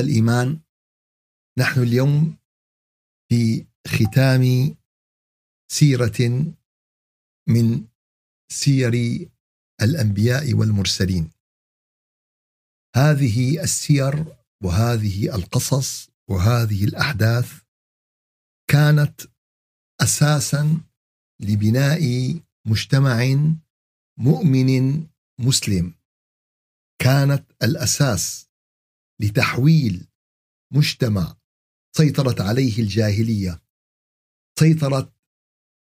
الإيمان نحن اليوم في ختام سيرة من سير الأنبياء والمرسلين. هذه السير وهذه القصص وهذه الأحداث كانت أساسا لبناء مجتمع مؤمن مسلم. كانت الأساس لتحويل مجتمع سيطرت عليه الجاهلية. سيطرت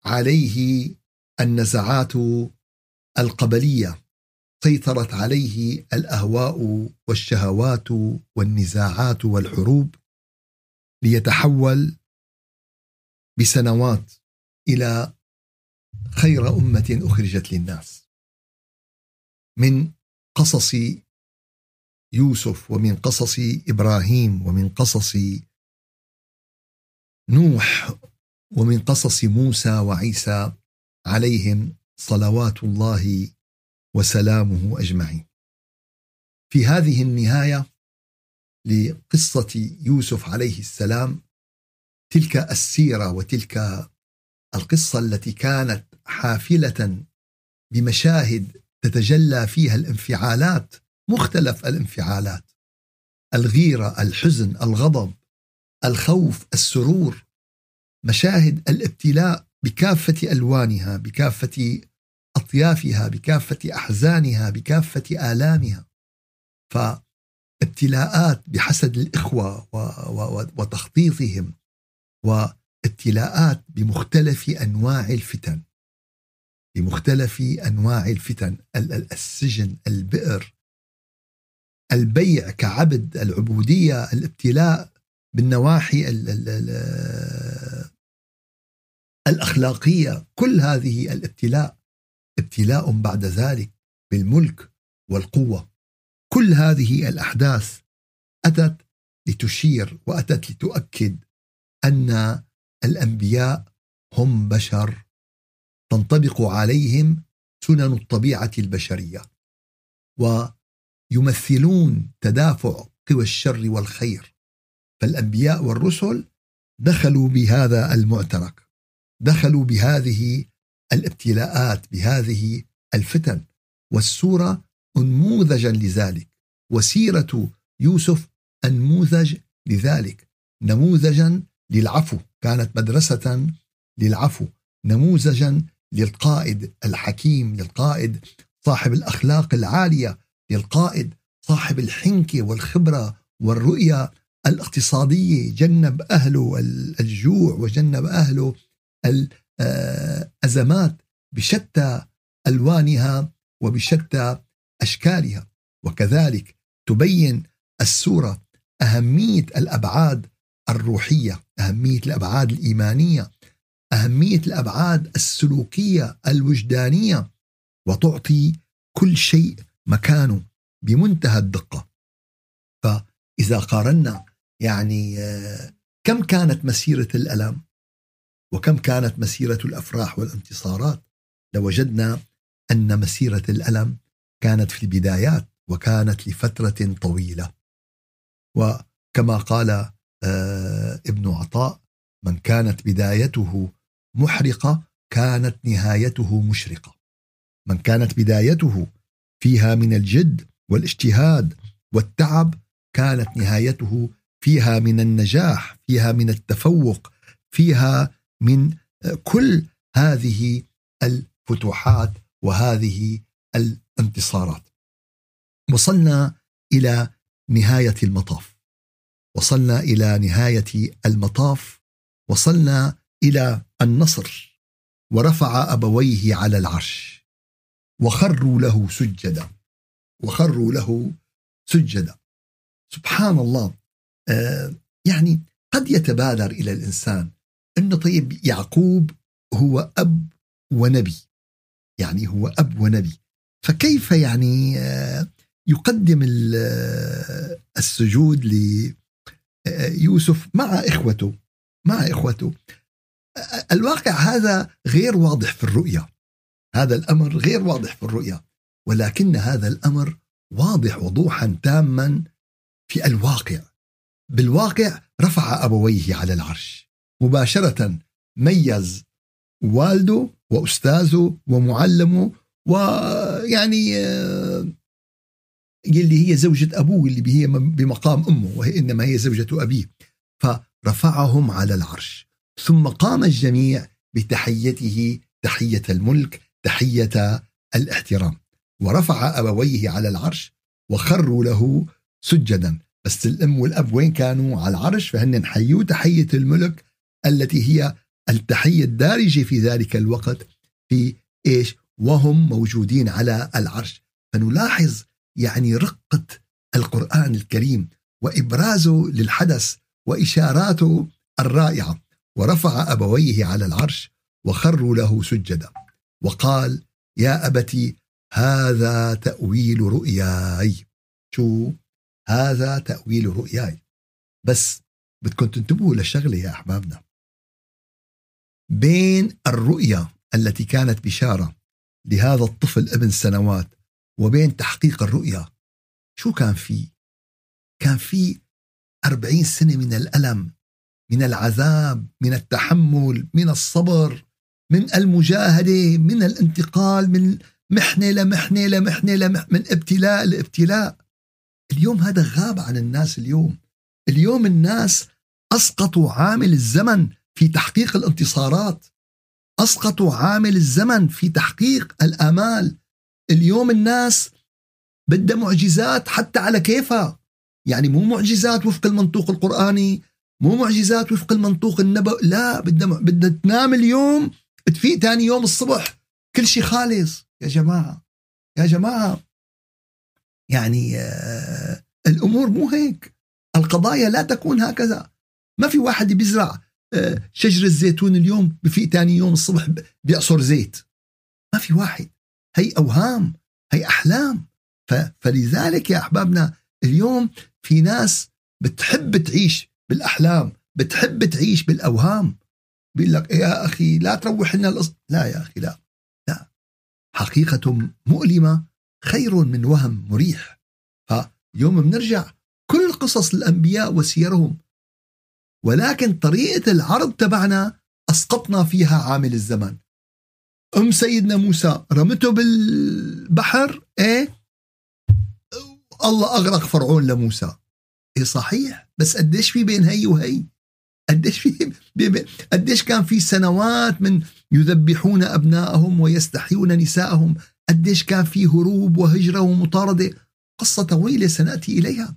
عليه النزعات القبلية. سيطرت عليه الأهواء والشهوات والنزاعات والحروب ليتحول بسنوات إلى خير أمة أخرجت للناس. من قصص يوسف ومن قصص إبراهيم ومن قصص نوح ومن قصص موسى وعيسى عليهم صلوات الله وسلامه أجمعين. في هذه النهاية لقصة يوسف عليه السلام تلك السيرة وتلك القصة التي كانت حافلة بمشاهد تتجلى فيها الانفعالات مختلف الانفعالات. الغيرة الحزن الغضب الخوف السرور مشاهد الابتلاء بكافة ألوانها بكافة أطيافها بكافة أحزانها بكافة آلامها. فابتلاءات بحسد الإخوة وتخطيطهم وابتلاءات بمختلف أنواع الفتن. بمختلف أنواع الفتن. السجن البئر البيع كعبد العبودية الابتلاء بالنواحي الأخلاقية كل هذه الابتلاء ابتلاء بعد ذلك بالملك والقوة. كل هذه الأحداث أتت لتشير وأتت لتؤكد أن الأنبياء هم بشر تنطبق عليهم سنن الطبيعة البشرية. ويمثلون تدافع قوى الشر والخير. فالأنبياء والرسل دخلوا بهذا المعترك دخلوا بهذه الابتلاءات بهذه الفتن. والسورة انموذجا لذلك وسيرة يوسف أنموذج لذلك نموذجا للعفو. كانت مدرسة للعفو نموذجا للقائد الحكيم للقائد صاحب الأخلاق العالية للقائد صاحب الحنكه والخبرة والرؤية الاقتصاديه جنب أهله الجوع وجنب أهله الازمات بشتى ألوانها وبشتى أشكالها. وكذلك تبين السورة أهمية الأبعاد الروحية أهمية الأبعاد الإيمانية أهمية الأبعاد السلوكية الوجدانية وتعطي كل شيء مكانه بمنتهى الدقة. فإذا قارنا يعني آه، كم كانت مسيرة الألم؟ وكم كانت مسيرة الأفراح والانتصارات؟ لوجدنا أن مسيرة الألم كانت في البدايات وكانت لفترة طويلة. وكما قال آه، ابن عطاء من كانت بدايته محرقة كانت نهايته مشرقة. من كانت بدايته فيها من الجد والاجتهاد والتعب كانت نهايته فيها من النجاح فيها من التفوق فيها من كل هذه الفتوحات وهذه الانتصارات. وصلنا إلى نهاية المطاف. وصلنا إلى نهاية المطاف. وصلنا إلى النصر. ورفع أبويه على العرش. وخروا له سجدا. وخروا له سجدا. سبحان الله. آه يعني قد يتبادر إلى الإنسان إنه طيب يعقوب هو أب ونبي. يعني هو أب ونبي. فكيف يعني آه يقدم آه، السجود ليوسف مع إخوته مع إخوته. الواقع هذا غير واضح في الرؤيه هذا الأمر غير واضح في الرؤيه ولكن هذا الأمر واضح وضوحا تاما في الواقع. بالواقع رفع أبويه على العرش. مباشرة ميز والده وأستاذه ومعلمه ويعني آه، اللي هي زوجة أبوه اللي هي بمقام أمه وهي إنما هي زوجة أبيه. فرفعهم على العرش. ثم قام الجميع بتحيته تحية الملك تحية الاحترام. ورفع أبويه على العرش وخروا له سجدا. بس الأم والأب وين كانوا؟ على العرش فهن حيوا تحية الملك التي هي التحية الدارجة في ذلك الوقت في إيش؟ وهم موجودين على العرش. فنلاحظ يعني رقة القرآن الكريم وإبرازه للحدث وإشاراته الرائعة. ورفع أبويه على العرش وخروا له سجدا. وقال يا أبتي هذا تأويل رؤياي. شو؟ هذا تأويل رؤياي. بس بدكم تنتبهوا لشغلة يا أحبابنا. بين الرؤيا التي كانت بشارة لهذا الطفل ابن سنوات وبين تحقيق الرؤيا شو كان في؟ كان في أربعين سنة من الألم من العذاب من التحمل من الصبر. من المجاهدة من الانتقال من محنة لمحنة لمحنة لمحنة من ابتلاء لابتلاء. اليوم هذا غاب عن الناس اليوم. اليوم الناس أسقطوا عامل الزمن في تحقيق الانتصارات. أسقطوا عامل الزمن في تحقيق الآمال. اليوم الناس بدها معجزات حتى على كيفها. يعني مو معجزات وفق المنطوق القرآني مو معجزات وفق المنطوق النبوي لا بدها بدها تنام اليوم تفيق ثاني يوم الصبح. كل شيء خالص. يا جماعة يا جماعة. يعني آه الأمور مو هيك. القضايا لا تكون هكذا. ما في واحد بيزرع آه شجر الزيتون اليوم بفيق ثاني يوم الصبح بيعصر زيت. ما في واحد. هي أوهام هي أحلام. فلذلك يا أحبابنا اليوم في ناس بتحب تعيش بالأحلام بتحب تعيش بالأوهام. بيقول لك يا أخي لا تروح لنا القصة لا يا أخي لا لا. حقيقة مؤلمة خير من وهم مريح. فيوم بنرجع كل قصص الأنبياء وسيرهم ولكن طريقة العرض تبعنا أسقطنا فيها عامل الزمن أم سيدنا موسى رمته بالبحر إيه؟ الله أغرق فرعون لموسى. إيه صحيح بس قديش في بين هي وهي؟ قديش في قديش كان في سنوات من يذبحون أبنائهم ويستحيون نساءهم قديش كان في هروب وهجرة ومطاردة. قصة طويلة سنأتي إليها.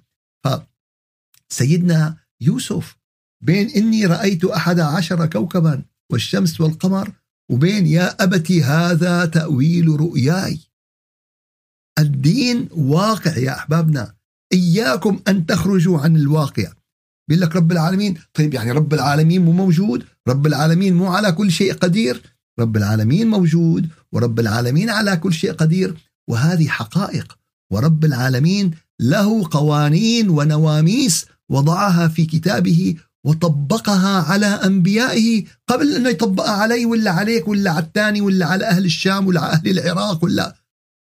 فسيدنا يوسف بين إني رأيت أحد عشر كوكبا والشمس والقمر وبين يا أبتي هذا تأويل رؤياي. الدين واقع يا أحبابنا. إياكم أن تخرجوا عن الواقع. بيقول لك رب العالمين. طيب يعني رب العالمين مو موجود رب العالمين مو على كل شيء قدير. رب العالمين موجود ورب العالمين على كل شيء قدير. وهذه حقائق. ورب العالمين له قوانين ونواميس وضعها في كتابه وطبقها على أنبيائه قبل أنه يطبقها علي ولا عليك ولا على الثاني ولا على أهل الشام ولا على أهل العراق ولا.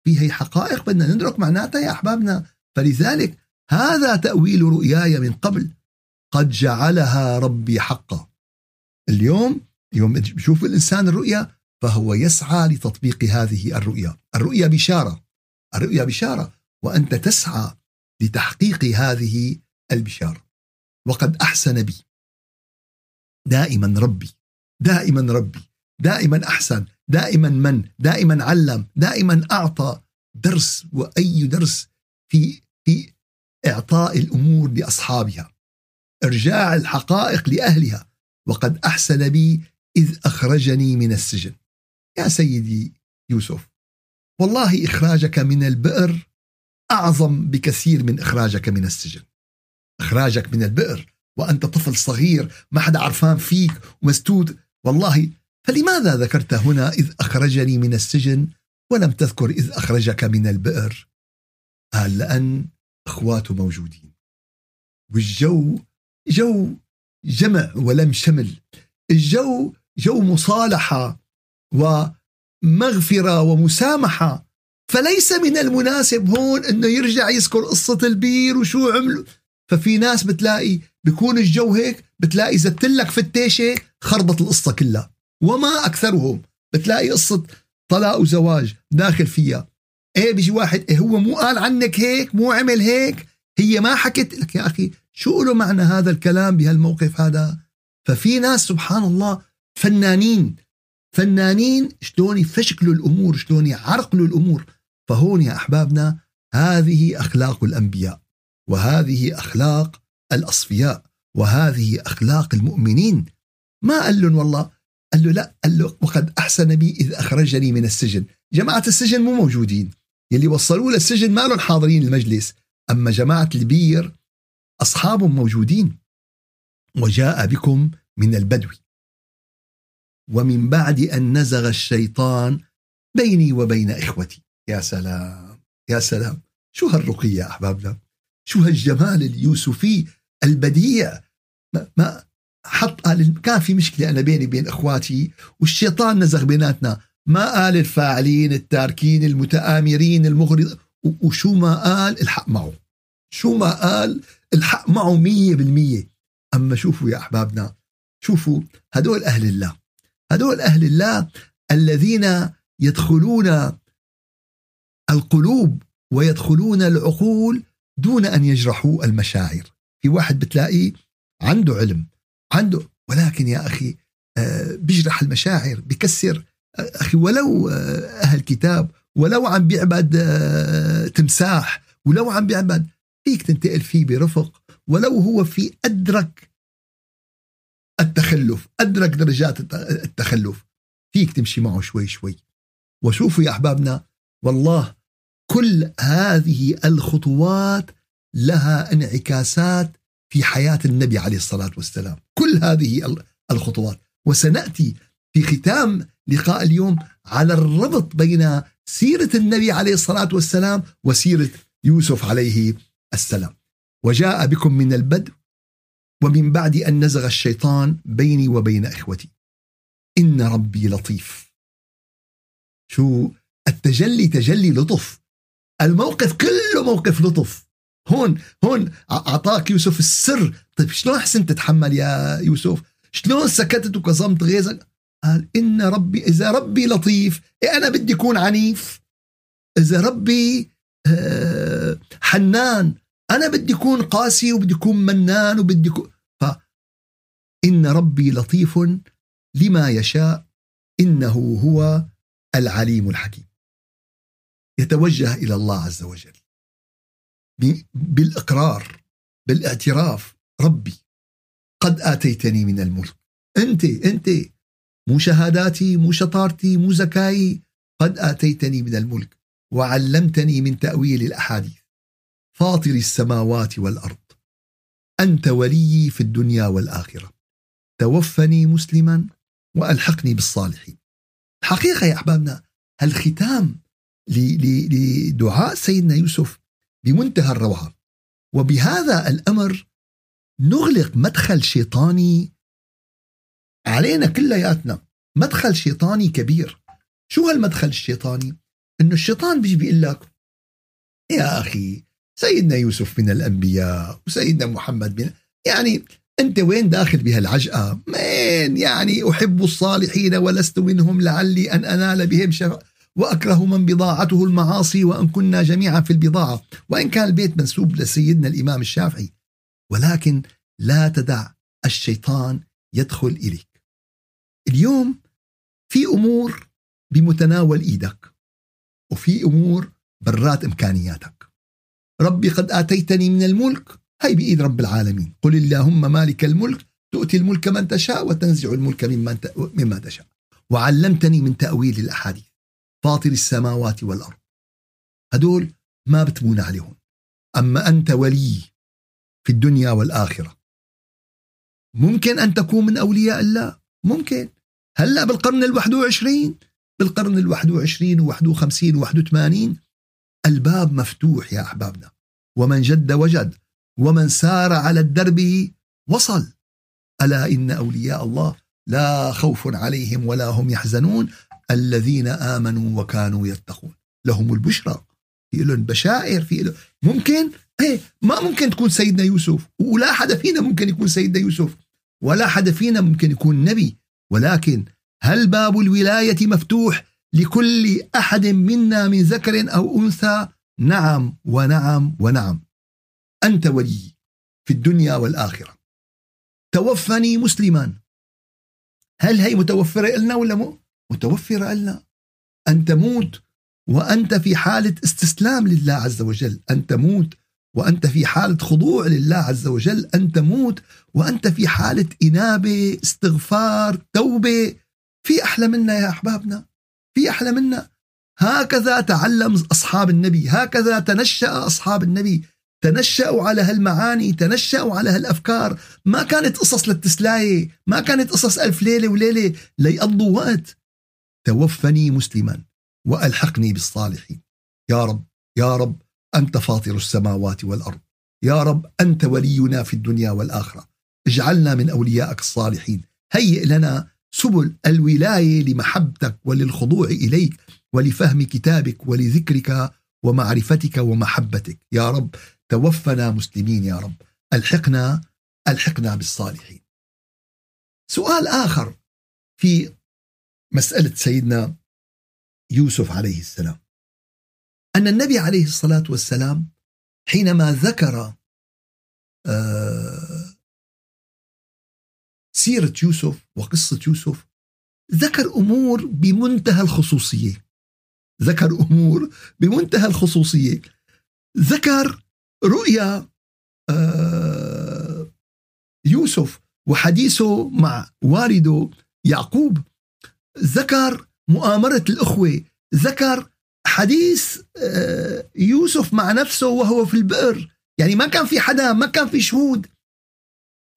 في هي حقائق بدنا ندرك معناتها يا أحبابنا. فلذلك هذا تأويل رؤياي من قبل. قد جعلها ربي حقا. اليوم يوم بشوف الإنسان الرؤيا فهو يسعى لتطبيق هذه الرؤيا. الرؤيا بشارة. الرؤيا بشارة. وأنت تسعى لتحقيق هذه البشارة. وقد أحسن بي. دائما ربي. دائما ربي. دائما أحسن. دائما من؟ دائما علم. دائما أعطى درس. وأي درس في في إعطاء الأمور لأصحابها. إرجاع الحقائق لأهلها. وقد أحسن بي إذ أخرجني من السجن. يا سيدي يوسف والله إخراجك من البئر أعظم بكثير من إخراجك من السجن. إخراجك من البئر وأنت طفل صغير ما حدا عرفان فيك ومستود والله فلماذا ذكرت هنا إذ أخرجني من السجن ولم تذكر إذ أخرجك من البئر؟ قال لأن أخواته موجودين. والجو جو جمع ولم شمل. الجو جو مصالحة ومغفرة ومسامحة. فليس من المناسب هون إنه يرجع يذكر قصة البير وشو عملوا ففي ناس بتلاقي بيكون الجو هيك بتلاقي زدت لك فتيشة خربط القصة كلها. وما أكثرهم. بتلاقي قصة طلاق وزواج داخل فيها. إيه بيجي واحد إيه هو مو قال عنك هيك مو عمل هيك؟ هي ما حكت لك يا أخي. شو له معنى هذا الكلام بهالموقف هذا؟ ففي ناس سبحان الله فنانين. فنانين شلون يفشكلوا الأمور شلون يعرقلوا الأمور. فهون يا أحبابنا هذه أخلاق الأنبياء وهذه أخلاق الأصفياء وهذه أخلاق المؤمنين. ما قال لهم والله قال له لا قال له وقد أحسن بي إذ أخرجني من السجن. جماعة السجن مو موجودين. يلي وصلوه للسجن ما لهم حاضرين المجلس. أما جماعة البير اصحابهم موجودين وجاء بكم من البدو. ومن بعد أن نزغ الشيطان بيني وبين إخوتي. يا سلام يا سلام. شو هالرقي يا أحبابنا. شو هالجمال اليوسفي البديع. ما, ما حط قال كان في مشكلة أنا بيني وبين إخواتي والشيطان نزغ بيناتنا. ما قال الفاعلين التاركين المتآمرين المغرض وشو ما قال الحق معه. شو ما قال الحق معه مية بالمية. أما شوفوا يا أحبابنا شوفوا هدول أهل الله. هدول أهل الله الذين يدخلون القلوب ويدخلون العقول دون أن يجرحوا المشاعر. في واحد بتلاقيه عنده علم عنده ولكن يا أخي آه، بيجرح المشاعر بكسر آه، أخي ولو آه، أهل كتاب ولو عم بيعبد تمساح ولو عم بيعبد فيك تنتقل فيه برفق ولو هو في أدرك التخلف أدرك درجات التخلف فيك تمشي معه شوي شوي. وشوفوا يا أحبابنا والله كل هذه الخطوات لها انعكاسات في حياة النبي عليه الصلاة والسلام. كل هذه الخطوات. وسنأتي في ختام لقاء اليوم على الربط بين سيرة النبي عليه الصلاة والسلام وسيرة يوسف عليه السلام. وجاء بكم من البدو ومن بعد أن نزغ الشيطان بيني وبين إخوتي. إن ربي لطيف. شو؟ التجلي تجلي لطف. الموقف كله موقف لطف. هون هون أعطاك يوسف السر. طيب شلون احسن تتحمل يا يوسف؟ شلون سكتت وكظمت غيظك؟ قال إن ربي إذا ربي لطيف إيه أنا بدي أكون عنيف؟ إذا ربي حنان أنا بدي أكون قاسي وبدي أكون منان وبدي اكون ف إن ربي لطيف لما يشاء إنه هو العليم الحكيم. يتوجه إلى الله عز وجل. بالإقرار بالإعتراف ربي قد آتيتني من الملك. أنت أنت مو شهاداتي مو شطارتي مو زكاي قد آتيتني من الملك. وعلمتني من تأويل الأحاديث. فاطر السماوات والأرض. أنت وليي في الدنيا والآخرة. توفني مسلما وألحقني بالصالحين. الحقيقة يا أحبابنا الختام لدعاء سيدنا يوسف بمنتهى الروعة. وبهذا الأمر نغلق مدخل شيطاني علينا كلياتنا. مدخل شيطاني كبير. شو هالمدخل الشيطاني؟ إنه الشيطان بيجي بيقول لك يا أخي سيدنا يوسف من الأنبياء وسيدنا محمد من يعني أنت وين داخل بهالعجقة؟ مين يعني أحب الصالحين ولست منهم لعلي أن أنال بهم شفاء وأكره من بضاعته المعاصي وأن كنا جميعا في البضاعة وإن كان البيت منسوب لسيدنا الإمام الشافعي ولكن لا تدع الشيطان يدخل إليك. اليوم في أمور بمتناول إيدك وفي أمور برات إمكانياتك. ربي قد آتيتني من الملك هي بإيد رب العالمين، قل اللهم مالك الملك تؤتي الملك من تشاء وتنزع الملك ممن مما تشاء. وعلمتني من تأويل الأحاديث. فاطر السماوات والأرض هدول ما بتمون عليهم أما أنت ولي في الدنيا والآخرة ممكن أن تكون من أولياء الله ممكن هلأ بالقرن الواحد وعشرين بالقرن الواحد وعشرين وواحد وخمسين وواحد وثمانين. الباب مفتوح يا أحبابنا. ومن جد وجد ومن سار على الدرب وصل. ألا إن أولياء الله لا خوف عليهم ولا هم يحزنون. الذين آمنوا وكانوا يتقون. لهم البشرى. في لهم بشائر في لهم ممكن؟ إيه ما ممكن تكون سيدنا يوسف. ولا حدا فينا ممكن يكون سيدنا يوسف. ولا حدا فينا ممكن يكون نبي. ولكن هل باب الولاية مفتوح لكل أحد منا من ذكر أو أنثى؟ نعم ونعم ونعم. أنت ولي في الدنيا والآخرة. توفني مسلما. هل هي متوفرة لنا ولا مو؟ متوفرة لنا. أن تموت وأنت في حالة استسلام لله عز وجل. أن تموت وأنت في حالة خضوع لله عز وجل. أن تموت وأنت في حالة إنابة استغفار توبة. في أحلى منا يا أحبابنا في أحلى منا. هكذا تعلم أصحاب النبي هكذا تنشأ أصحاب النبي. تنشأوا على هالمعاني تنشأوا على هالأفكار. ما كانت قصص للتسلاية ما كانت قصص ألف ليلة وليلة. ليقضوا وقت. توفني مسلما وألحقني بالصالحين. يا رب يا رب أنت فاطر السماوات والأرض. يا رب أنت ولينا في الدنيا والآخرة. اجعلنا من أوليائك الصالحين. هيئ لنا سبل الولاية لمحبتك وللخضوع إليك ولفهم كتابك ولذكرك ومعرفتك ومحبتك. يا رب توفنا مسلمين يا رب. ألحقنا ألحقنا بالصالحين. سؤال آخر في مسألة سيدنا يوسف عليه السلام. أن النبي عليه الصلاة والسلام حينما ذكر آه، سيرة يوسف وقصة يوسف ذكر أمور بمنتهى الخصوصية. ذكر أمور بمنتهى الخصوصية. ذكر رؤيا آه، يوسف وحديثه مع والده يعقوب. ذكر مؤامرة الأخوة. ذكر حديث آه، يوسف مع نفسه وهو في البئر. يعني ما كان في حدا ما كان في شهود.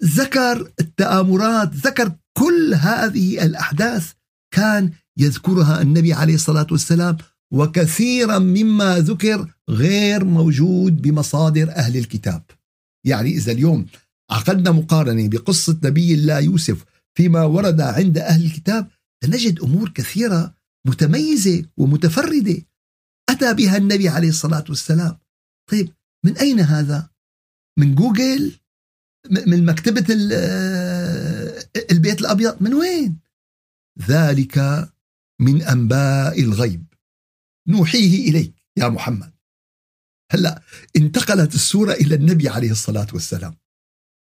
ذكر التآمرات ذكر كل هذه الأحداث كان يذكرها النبي عليه الصلاة والسلام وكثيرا مما ذكر غير موجود بمصادر أهل الكتاب يعني إذا اليوم عقدنا مقارنة بقصة نبي الله يوسف فيما ورد عند أهل الكتاب نجد أمور كثيرة متميزة ومتفردة أتى بها النبي عليه الصلاة والسلام طيب من أين هذا؟ من جوجل؟ من مكتبة البيت الأبيض؟ من وين؟ ذلك من أنباء الغيب. نوحيه إليك يا محمد. هلا انتقلت السورة إلى النبي عليه الصلاة والسلام.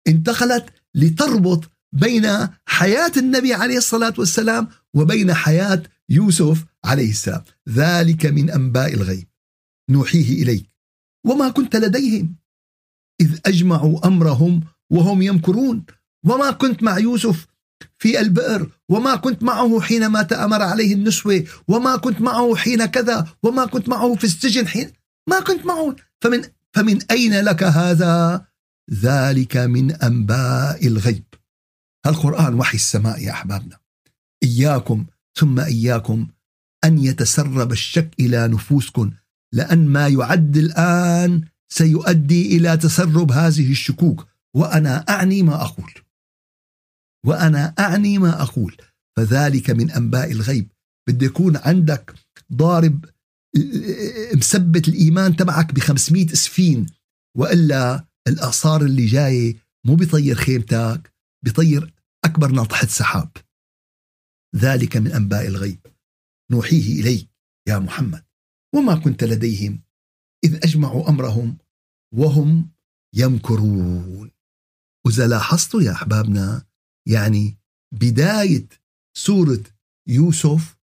انتقلت لتربط بين حياة النبي عليه الصلاة والسلام وبين حياة يوسف عليه السلام. ذلك من أنباء الغيب. نوحيه إليك. وما كنت لديهم إذ أجمعوا أمرهم وهم يمكرون. وما كنت مع يوسف في البئر. وما كنت معه حينما تأمر عليه النسوة. وما كنت معه حين كذا. وما كنت معه في السجن حين ما كنت معه. فمن فمن أين لك هذا؟ ذلك من أنباء الغيب. القرآن وحي السماء يا أحبابنا. إياكم ثم إياكم أن يتسرب الشك إلى نفوسكم. لأن ما يعد الآن سيؤدي إلى تسرب هذه الشكوك. وأنا أعني ما أقول. وأنا أعني ما أقول. فذلك من أنباء الغيب. بده يكون عندك ضارب مثبت الإيمان تبعك ب 500 اسفين وإلا الآثار اللي جاية مو بيطير خيمتك بيطير أكبر ناطحة سحاب. ذلك من أنباء الغيب. نوحيه إليك يا محمد. وما كنت لديهم إذ أجمعوا أمرهم وهم يمكرون. وإذا لاحظتوا يا أحبابنا يعني بداية سورة يوسف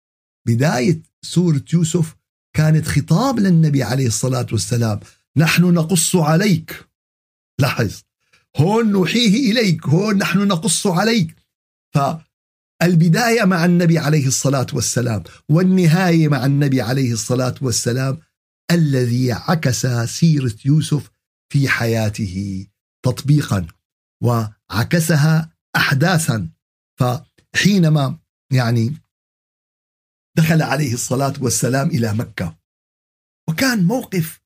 بداية سورة يوسف كانت خطاب للنبي عليه الصلاة والسلام نحن نقص عليك. لاحظ. هون نوحيه إليك هون نحن نقص عليك. فالبداية مع النبي عليه الصلاة والسلام والنهاية مع النبي عليه الصلاة والسلام الذي عكس سيرة يوسف في حياته تطبيقا. وعكسها أحداثا. فحينما يعني دخل عليه الصلاة والسلام إلى مكة وكان موقف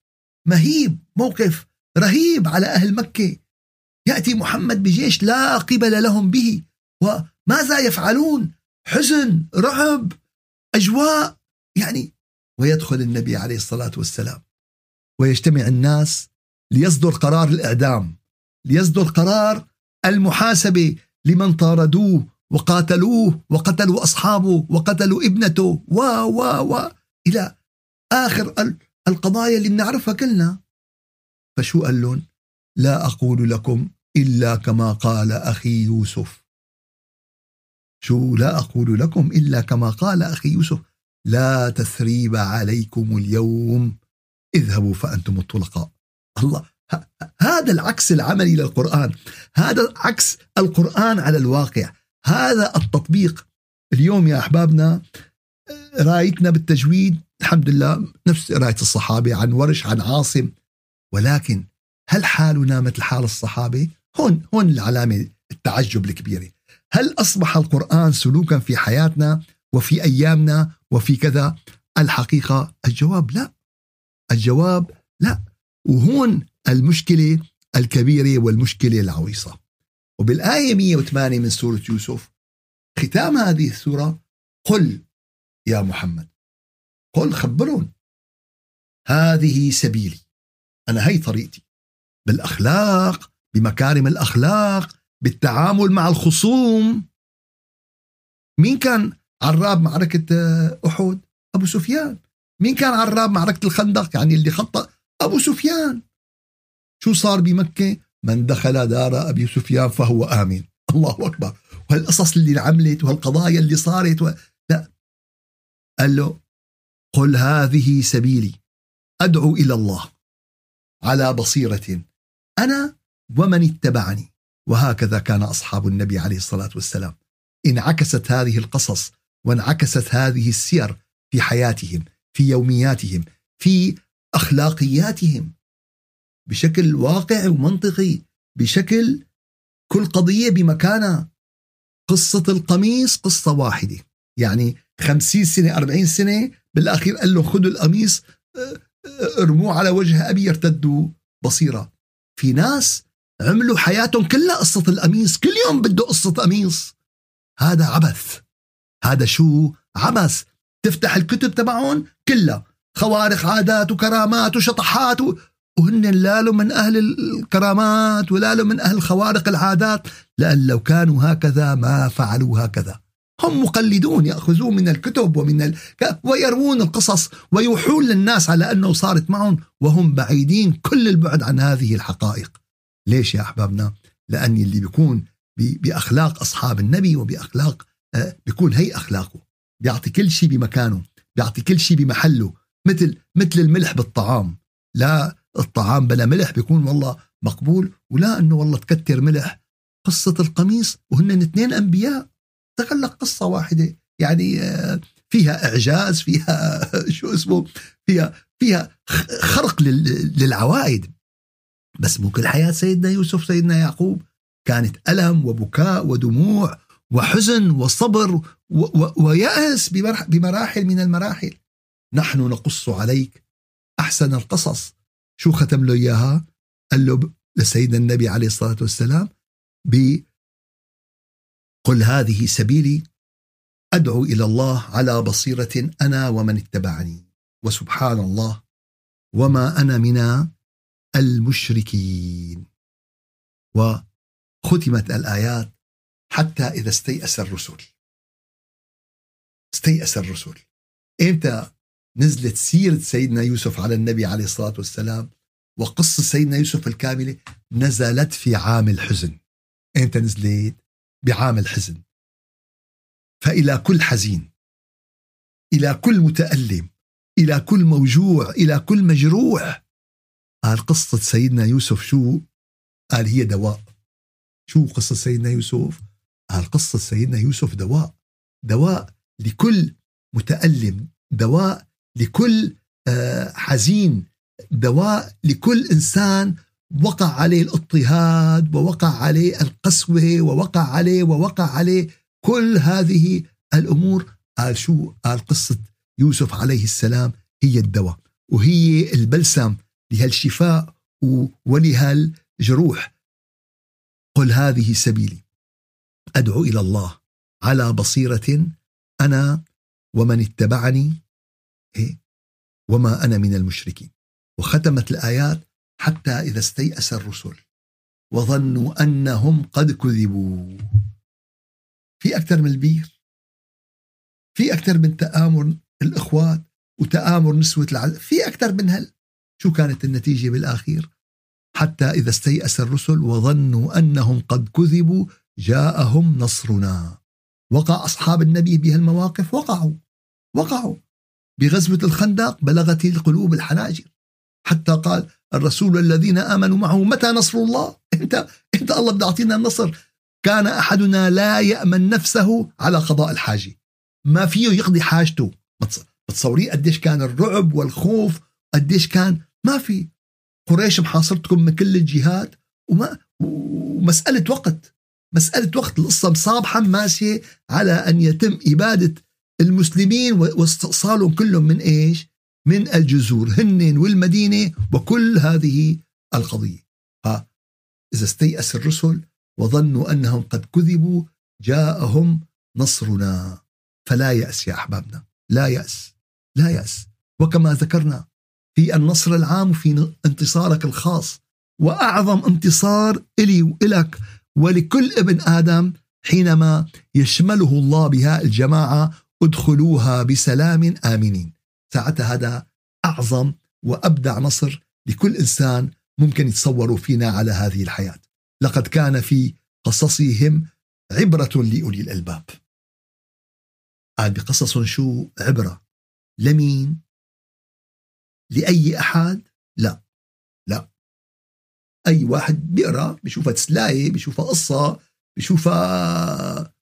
مهيب موقف رهيب على أهل مكة. يأتي محمد بجيش لا قبل لهم به وماذا يفعلون؟ حزن رعب أجواء يعني ويدخل النبي عليه الصلاة والسلام. ويجتمع الناس ليصدر قرار الإعدام. ليصدر قرار المحاسبة لمن طاردوه وقاتلوه وقتلوا أصحابه وقتلوا ابنته. و و و إلى آخر القضايا اللي بنعرفها كلنا. فشو قال لهم؟ لا أقول لكم إلا كما قال أخي يوسف. شو لا أقول لكم إلا كما قال أخي يوسف؟ لا تثريب عليكم اليوم. اذهبوا فأنتم الطلقاء. الله. هذا العكس العملي للقرآن. هذا عكس القرآن على الواقع. هذا التطبيق. اليوم يا أحبابنا رأيتنا بالتجويد الحمد لله نفس قراية الصحابة عن ورش عن عاصم. ولكن هل حالنا مثل حال الصحابة هون هون العلامة التعجب الكبيرة. هل أصبح القرآن سلوكا في حياتنا وفي أيامنا وفي كذا؟ الحقيقة الجواب لا. الجواب لا. وهون المشكلة الكبيرة والمشكلة العويصة. وبالآية 108 من سورة يوسف ختام هذه السورة قل يا محمد. قل خبرهم هذه سبيلي. أنا هي طريقتي. بالأخلاق بمكارم الأخلاق بالتعامل مع الخصوم. مين كان عراب معركة أحد؟ أبو سفيان. مين كان عراب معركة الخندق؟ يعني اللي خطأ أبو سفيان. شو صار بمكة؟ من دخل دار أبي سفيان فهو آمن. الله أكبر. وهالقصص اللي عملت وهالقضايا اللي صارت و... لا. قال له قل هذه سبيلي. أدعو إلى الله. على بصيرة. أنا ومن اتبعني. وهكذا كان أصحاب النبي عليه الصلاة والسلام. انعكست هذه القصص وانعكست هذه السير في حياتهم في يومياتهم في أخلاقياتهم. بشكل واقعي ومنطقي بشكل كل قضية بمكانها. قصة القميص قصة واحدة. يعني خمسين سنة أربعين سنة بالأخير قال له خذوا القميص آه، آه، ارموه على وجه أبي يرتدوا بصيرة. في ناس عملوا حياتهم كلها قصة القميص كل يوم بده قصة قميص. هذا عبث. هذا شو؟ عبث. تفتح الكتب تبعهم كلها. خوارق عادات وكرامات وشطحات و... وهن لا من أهل الكرامات ولا من أهل خوارق العادات. لأن لو كانوا هكذا ما فعلوا هكذا. هم مقلدون يأخذون من الكتب ومن ال... ويروون القصص ويوحون للناس على أنه صارت معهم وهم بعيدين كل البعد عن هذه الحقائق. ليش يا أحبابنا؟ لأن اللي بيكون بأخلاق أصحاب النبي وبأخلاق آه، بيكون هي أخلاقه. بيعطي كل شيء بمكانه بيعطي كل شيء بمحله مثل مثل الملح بالطعام. لا الطعام بلا ملح بيكون والله مقبول ولا إنه والله تكتر ملح. قصة القميص وهن اثنين أنبياء. تخلق قصة واحدة. يعني آه، فيها إعجاز فيها شو اسمه فيها فيها خرق للعوائد. بس مو كل حياة سيدنا يوسف سيدنا يعقوب. كانت ألم وبكاء ودموع وحزن وصبر ويأس بمراحل من المراحل. نحن نقص عليك أحسن القصص. شو ختم له إياها؟ قال له لسيدنا النبي عليه الصلاة والسلام ب قل هذه سبيلي أدعو إلى الله على بصيرة أنا ومن اتبعني وسبحان الله وما أنا من المشركين. وختمت الآيات حتى إذا استيأس الرسل. استيأس الرسل. إمتى نزلت سيرة سيدنا يوسف على النبي عليه الصلاة والسلام وقصة سيدنا يوسف الكاملة نزلت في عام الحزن. إمتى نزلت؟ بعام الحزن. فإلى كل حزين إلى كل متألم إلى كل موجوع إلى كل مجروح. قال قصة سيدنا يوسف شو؟ قال هي دواء. شو قصة سيدنا يوسف؟ قال قصة سيدنا يوسف دواء. دواء لكل متألم دواء لكل آه، حزين. دواء لكل إنسان وقع عليه الاضطهاد ووقع عليه القسوة ووقع عليه ووقع عليه كل هذه الأمور. قال شو؟ قال قصة يوسف عليه السلام هي الدواء وهي البلسم لهالشفاء ولهالجروح قل هذه سبيلي أدعو إلى الله على بصيرة أنا ومن اتبعني؟ وما أنا من المشركين. وختمت الآيات حتى إذا استيأس الرسل. وظنوا أنهم قد كذبوا. في أكثر من البير. في أكثر من تآمر الإخوات وتآمر نسوة العدل. في أكثر من هل. شو كانت النتيجة بالآخير؟ حتى إذا استيأس الرسل وظنوا أنهم قد كذبوا جاءهم نصرنا. وقع أصحاب النبي بهالمواقف؟ وقعوا. وقعوا. بغزوة الخندق بلغت القلوب الحناجر حتى قال الرسول الذين آمنوا معه متى نصر الله؟ أنت أنت الله بده يعطينا النصر. كان أحدنا لا يأمن نفسه على قضاء الحاجة. ما فيه يقضي حاجته. بتصوري قديش كان الرعب والخوف قديش كان ما في. قريش محاصرتكم من كل الجهات وما ومسألة وقت. مسألة وقت القصة مصابحة ماشية على أن يتم إبادة المسلمين واستئصالهم كلهم من إيش؟ من الجذور هن والمدينة وكل هذه القضية. إذا استيأس الرسل وظنوا أنهم قد كذبوا جاءهم نصرنا. فلا يأس يا أحبابنا لا يأس لا يأس. وكما ذكرنا في النصر العام وفي انتصارك الخاص وأعظم انتصار إلي وإلك ولكل ابن آدم حينما يشمله الله بها الجماعة ادخلوها بسلام آمنين. ساعتها هذا أعظم وأبدع نصر لكل إنسان ممكن يتصوروا فينا على هذه الحياة. لقد كان في قصصهم عبرة لأولي الألباب. قال بقصص شو؟ عبرة. لمين؟ لأي أحد؟ لا. لا. أي واحد بيقرأ بيشوفها تسلاية بيشوفها قصة بيشوفها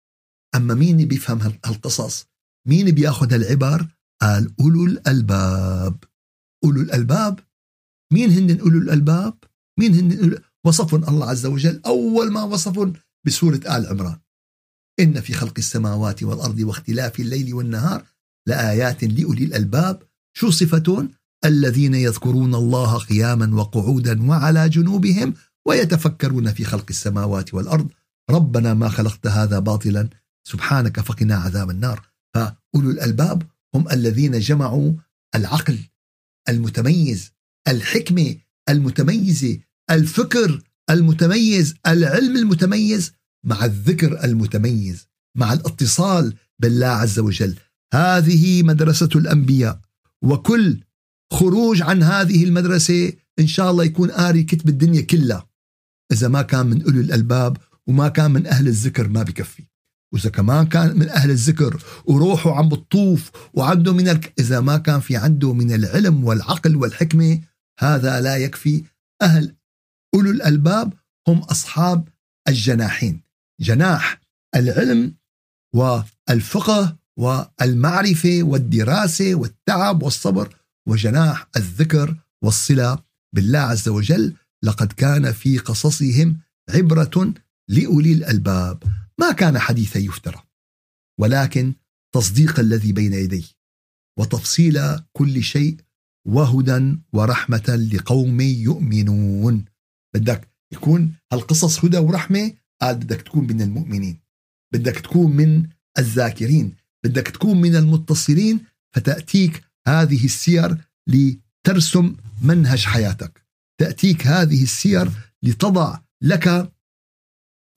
أما مين بيفهم هالقصص؟ مين بياخذ هالعبر قال أولو الألباب. أولو الألباب. مين هن أولو الألباب؟ مين هن وصفهم الله عز وجل. أول ما وصفهم بسورة آل عمران. إن في خلق السماوات والأرض واختلاف الليل والنهار لآيات لأولي الألباب. شو صفتون الذين يذكرون الله قياما وقعودا وعلى جنوبهم ويتفكرون في خلق السماوات والأرض. ربنا ما خلقت هذا باطلا. سبحانك فقنا عذاب النار. فأولو الألباب هم الذين جمعوا العقل المتميز الحكمة المتميزة الفكر المتميز العلم المتميز مع الذكر المتميز مع الاتصال بالله عز وجل. هذه مدرسة الأنبياء. وكل خروج عن هذه المدرسة إن شاء الله يكون قاري كتب الدنيا كلها. إذا ما كان من أولي الألباب وما كان من أهل الذكر ما بكفي. وإذا كمان كان من أهل الذكر وروحه عم بتطوف وعنده من الك... إذا ما كان في عنده من العلم والعقل والحكمة هذا لا يكفي. أهل أولو الألباب هم أصحاب الجناحين. جناح العلم والفقه والمعرفة والدراسة والتعب والصبر وجناح الذكر والصلة بالله عز وجل. لقد كان في قصصهم عبرة لأولي الألباب ما كان حديثا يفترى ولكن تصديق الذي بين يديه وتفصيل كل شيء وهدى ورحمة لقوم يؤمنون. بدك يكون هالقصص هدى ورحمة؟ قال بدك تكون من المؤمنين بدك تكون من الذاكرين بدك تكون من المتصلين فتأتيك هذه السير لترسم منهج حياتك تأتيك هذه السير لتضع لك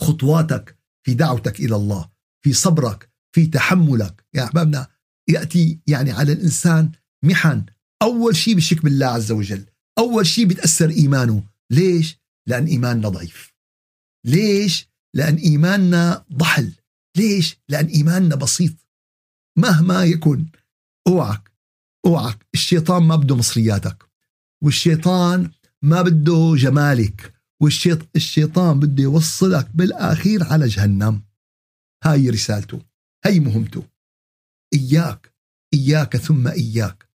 خطواتك في دعوتك إلى الله في صبرك في تحملك. يا أحبابنا يأتي يعني على الإنسان محن. أول شيء بشك بالله عز وجل. أول شيء بتأثر إيمانه. ليش؟ لأن إيماننا ضعيف. ليش؟ لأن إيماننا ضحل. ليش؟ لأن إيماننا بسيط. مهما يكن أوعك أوعك. الشيطان ما بده مصرياتك. والشيطان ما بده جمالك. والشيطان بده يوصلك بالأخير على جهنم. هاي رسالته. هاي مهمته. إياك. إياك ثم إياك.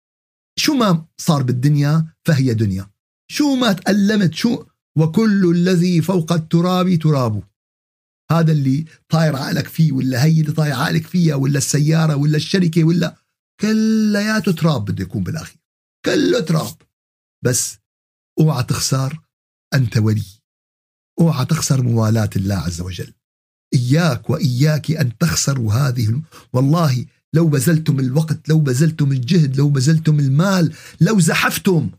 شو ما صار بالدنيا فهي دنيا. شو ما تألمت شو وكل الذي فوق التراب تراب. هذا اللي طاير عقلك فيه ولا هي اللي طاير عقلك فيها ولا السيارة ولا الشركة ولا كلياته تراب بده يكون بالأخير. كله تراب. بس اوعى تخسر أنت ولي. أوعى تخسر موالاة الله عز وجل. إياك وإياك أن تخسروا هذه والله لو بذلتم الوقت لو بذلتم الجهد لو بذلتم المال لو زحفتم.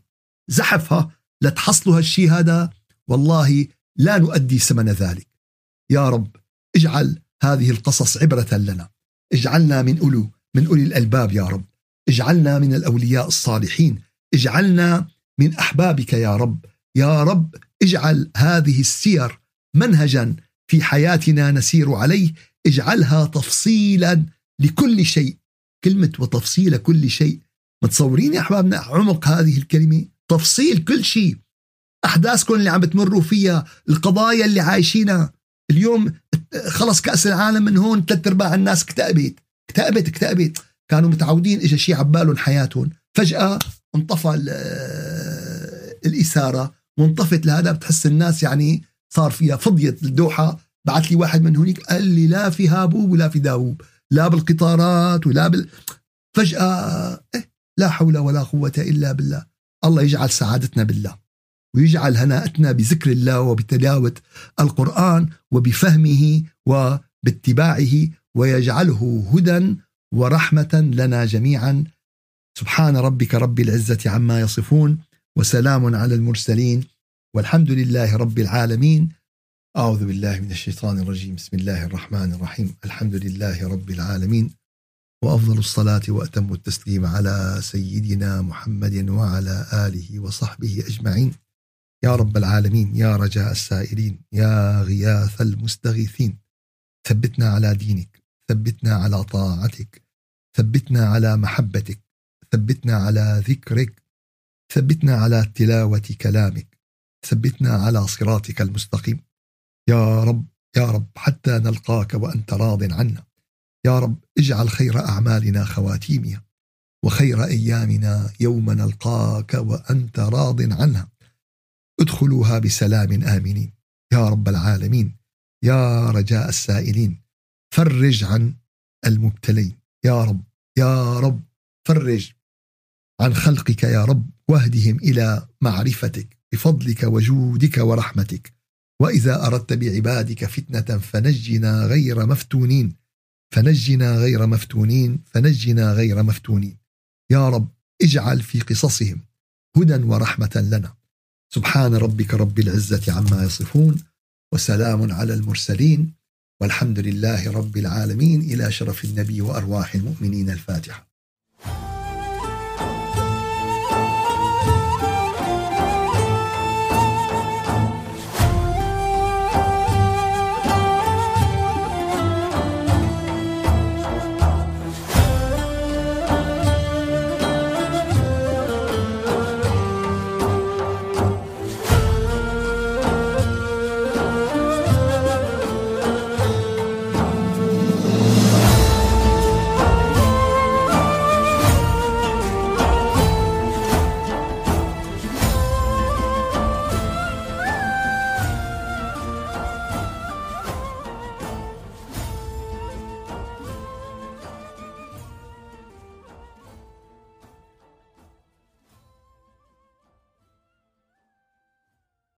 زحفها لتحصلوا هالشيء هذا. والله لا نؤدي ثمن ذلك. يا رب اجعل هذه القصص عبرة لنا. اجعلنا من أولو من أولي الألباب يا رب. اجعلنا من الأولياء الصالحين. اجعلنا من أحبابك يا رب. يا رب اجعل هذه السير منهجا في حياتنا نسير عليه اجعلها تفصيلا لكل شيء. كلمة وتفصيل كل شيء. متصورين يا أحبابنا عمق هذه الكلمة؟ تفصيل كل شيء. أحداثكم اللي عم بتمروا فيها القضايا اللي عايشينها. اليوم خلص كأس العالم من هون ثلاث أرباع الناس اكتئبت. اكتئبت اكتئبت. كانوا متعودين إجا شيء عبالهم حياتهم. فجأة انطفى الإثارة. وانطفت لهذا بتحس الناس يعني صار فيها فضيت الدوحة. بعث لي واحد من هونيك قال لي لا في هابوب ولا في داووب لا بالقطارات ولا بال. فجأة إيه لا حول ولا قوة إلا بالله. الله يجعل سعادتنا بالله ويجعل هناءتنا بذكر الله وبتلاوة القرآن وبفهمه وباتباعه ويجعله هدى ورحمة لنا جميعا. سبحان ربك رب العزة عما يصفون. وسلام على المرسلين والحمد لله رب العالمين. أعوذ بالله من الشيطان الرجيم. بسم الله الرحمن الرحيم. الحمد لله رب العالمين. وأفضل الصلاة وأتم التسليم على سيدنا محمد وعلى آله وصحبه أجمعين. يا رب العالمين يا رجاء السائلين يا غياث المستغيثين. ثبتنا على دينك ثبتنا على طاعتك ثبتنا على محبتك ثبتنا على ذكرك ثبتنا على تلاوة كلامك ثبتنا على صراطك المستقيم. يا رب يا رب حتى نلقاك وأنت راض عنا. يا رب اجعل خير أعمالنا خواتيمها وخير أيامنا يوم نلقاك وأنت راض عنها. ادخلوها بسلام آمنين. يا رب العالمين يا رجاء السائلين فرج عن المبتلين. يا رب يا رب فرج عن خلقك يا رب. واهدهم إلى معرفتك بفضلك وجودك ورحمتك. وإذا أردت بعبادك فتنة فنجنا غير مفتونين. فنجنا غير مفتونين فنجنا غير مفتونين. يا رب اجعل في قصصهم هدى ورحمة لنا. سبحان ربك رب العزة عما يصفون وسلام على المرسلين. والحمد لله رب العالمين. إلى شرف النبي وأرواح المؤمنين الفاتحة.